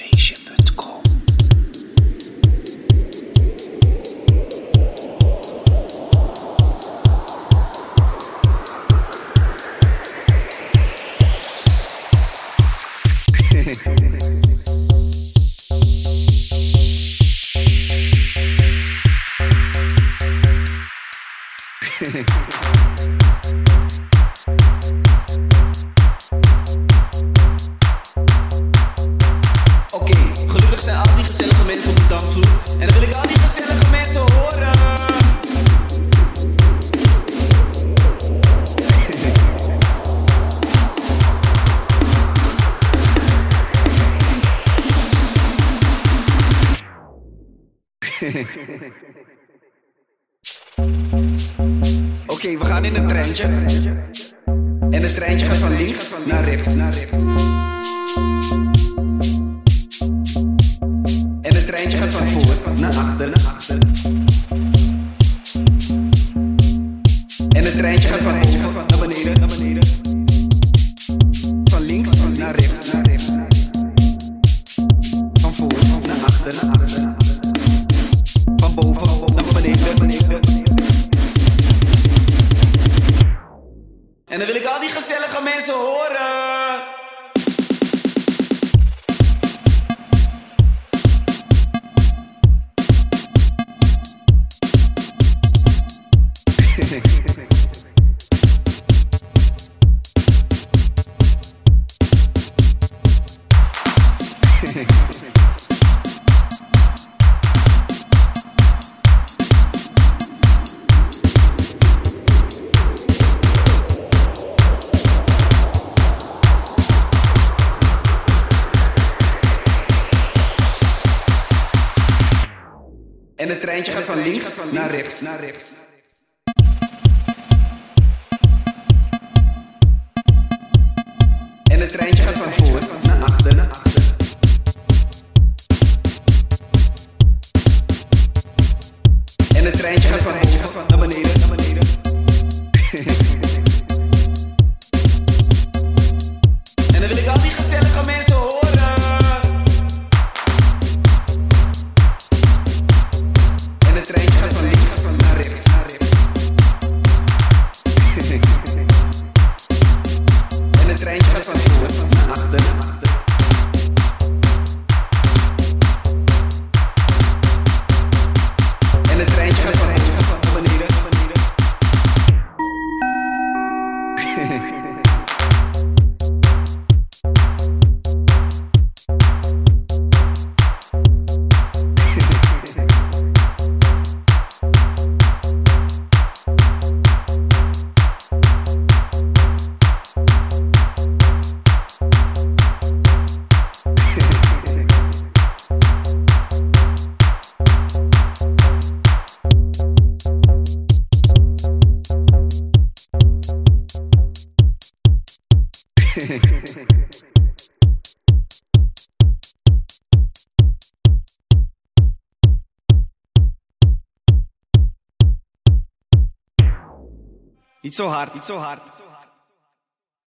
Feestje.com gelukkig zijn al die gezellige mensen op de dansvloer. En dan wil ik al die gezellige mensen horen. Oké, we gaan in een treintje. En het treintje gaat van links naar rechts. Naar achter, naar achter. En het treintje gaat van En het treintje gaat van links naar rechts, naar rechts. En het treintje gaat van voor naar achter, naar achter. En het treintje gaat van It's so hard, it's so hard.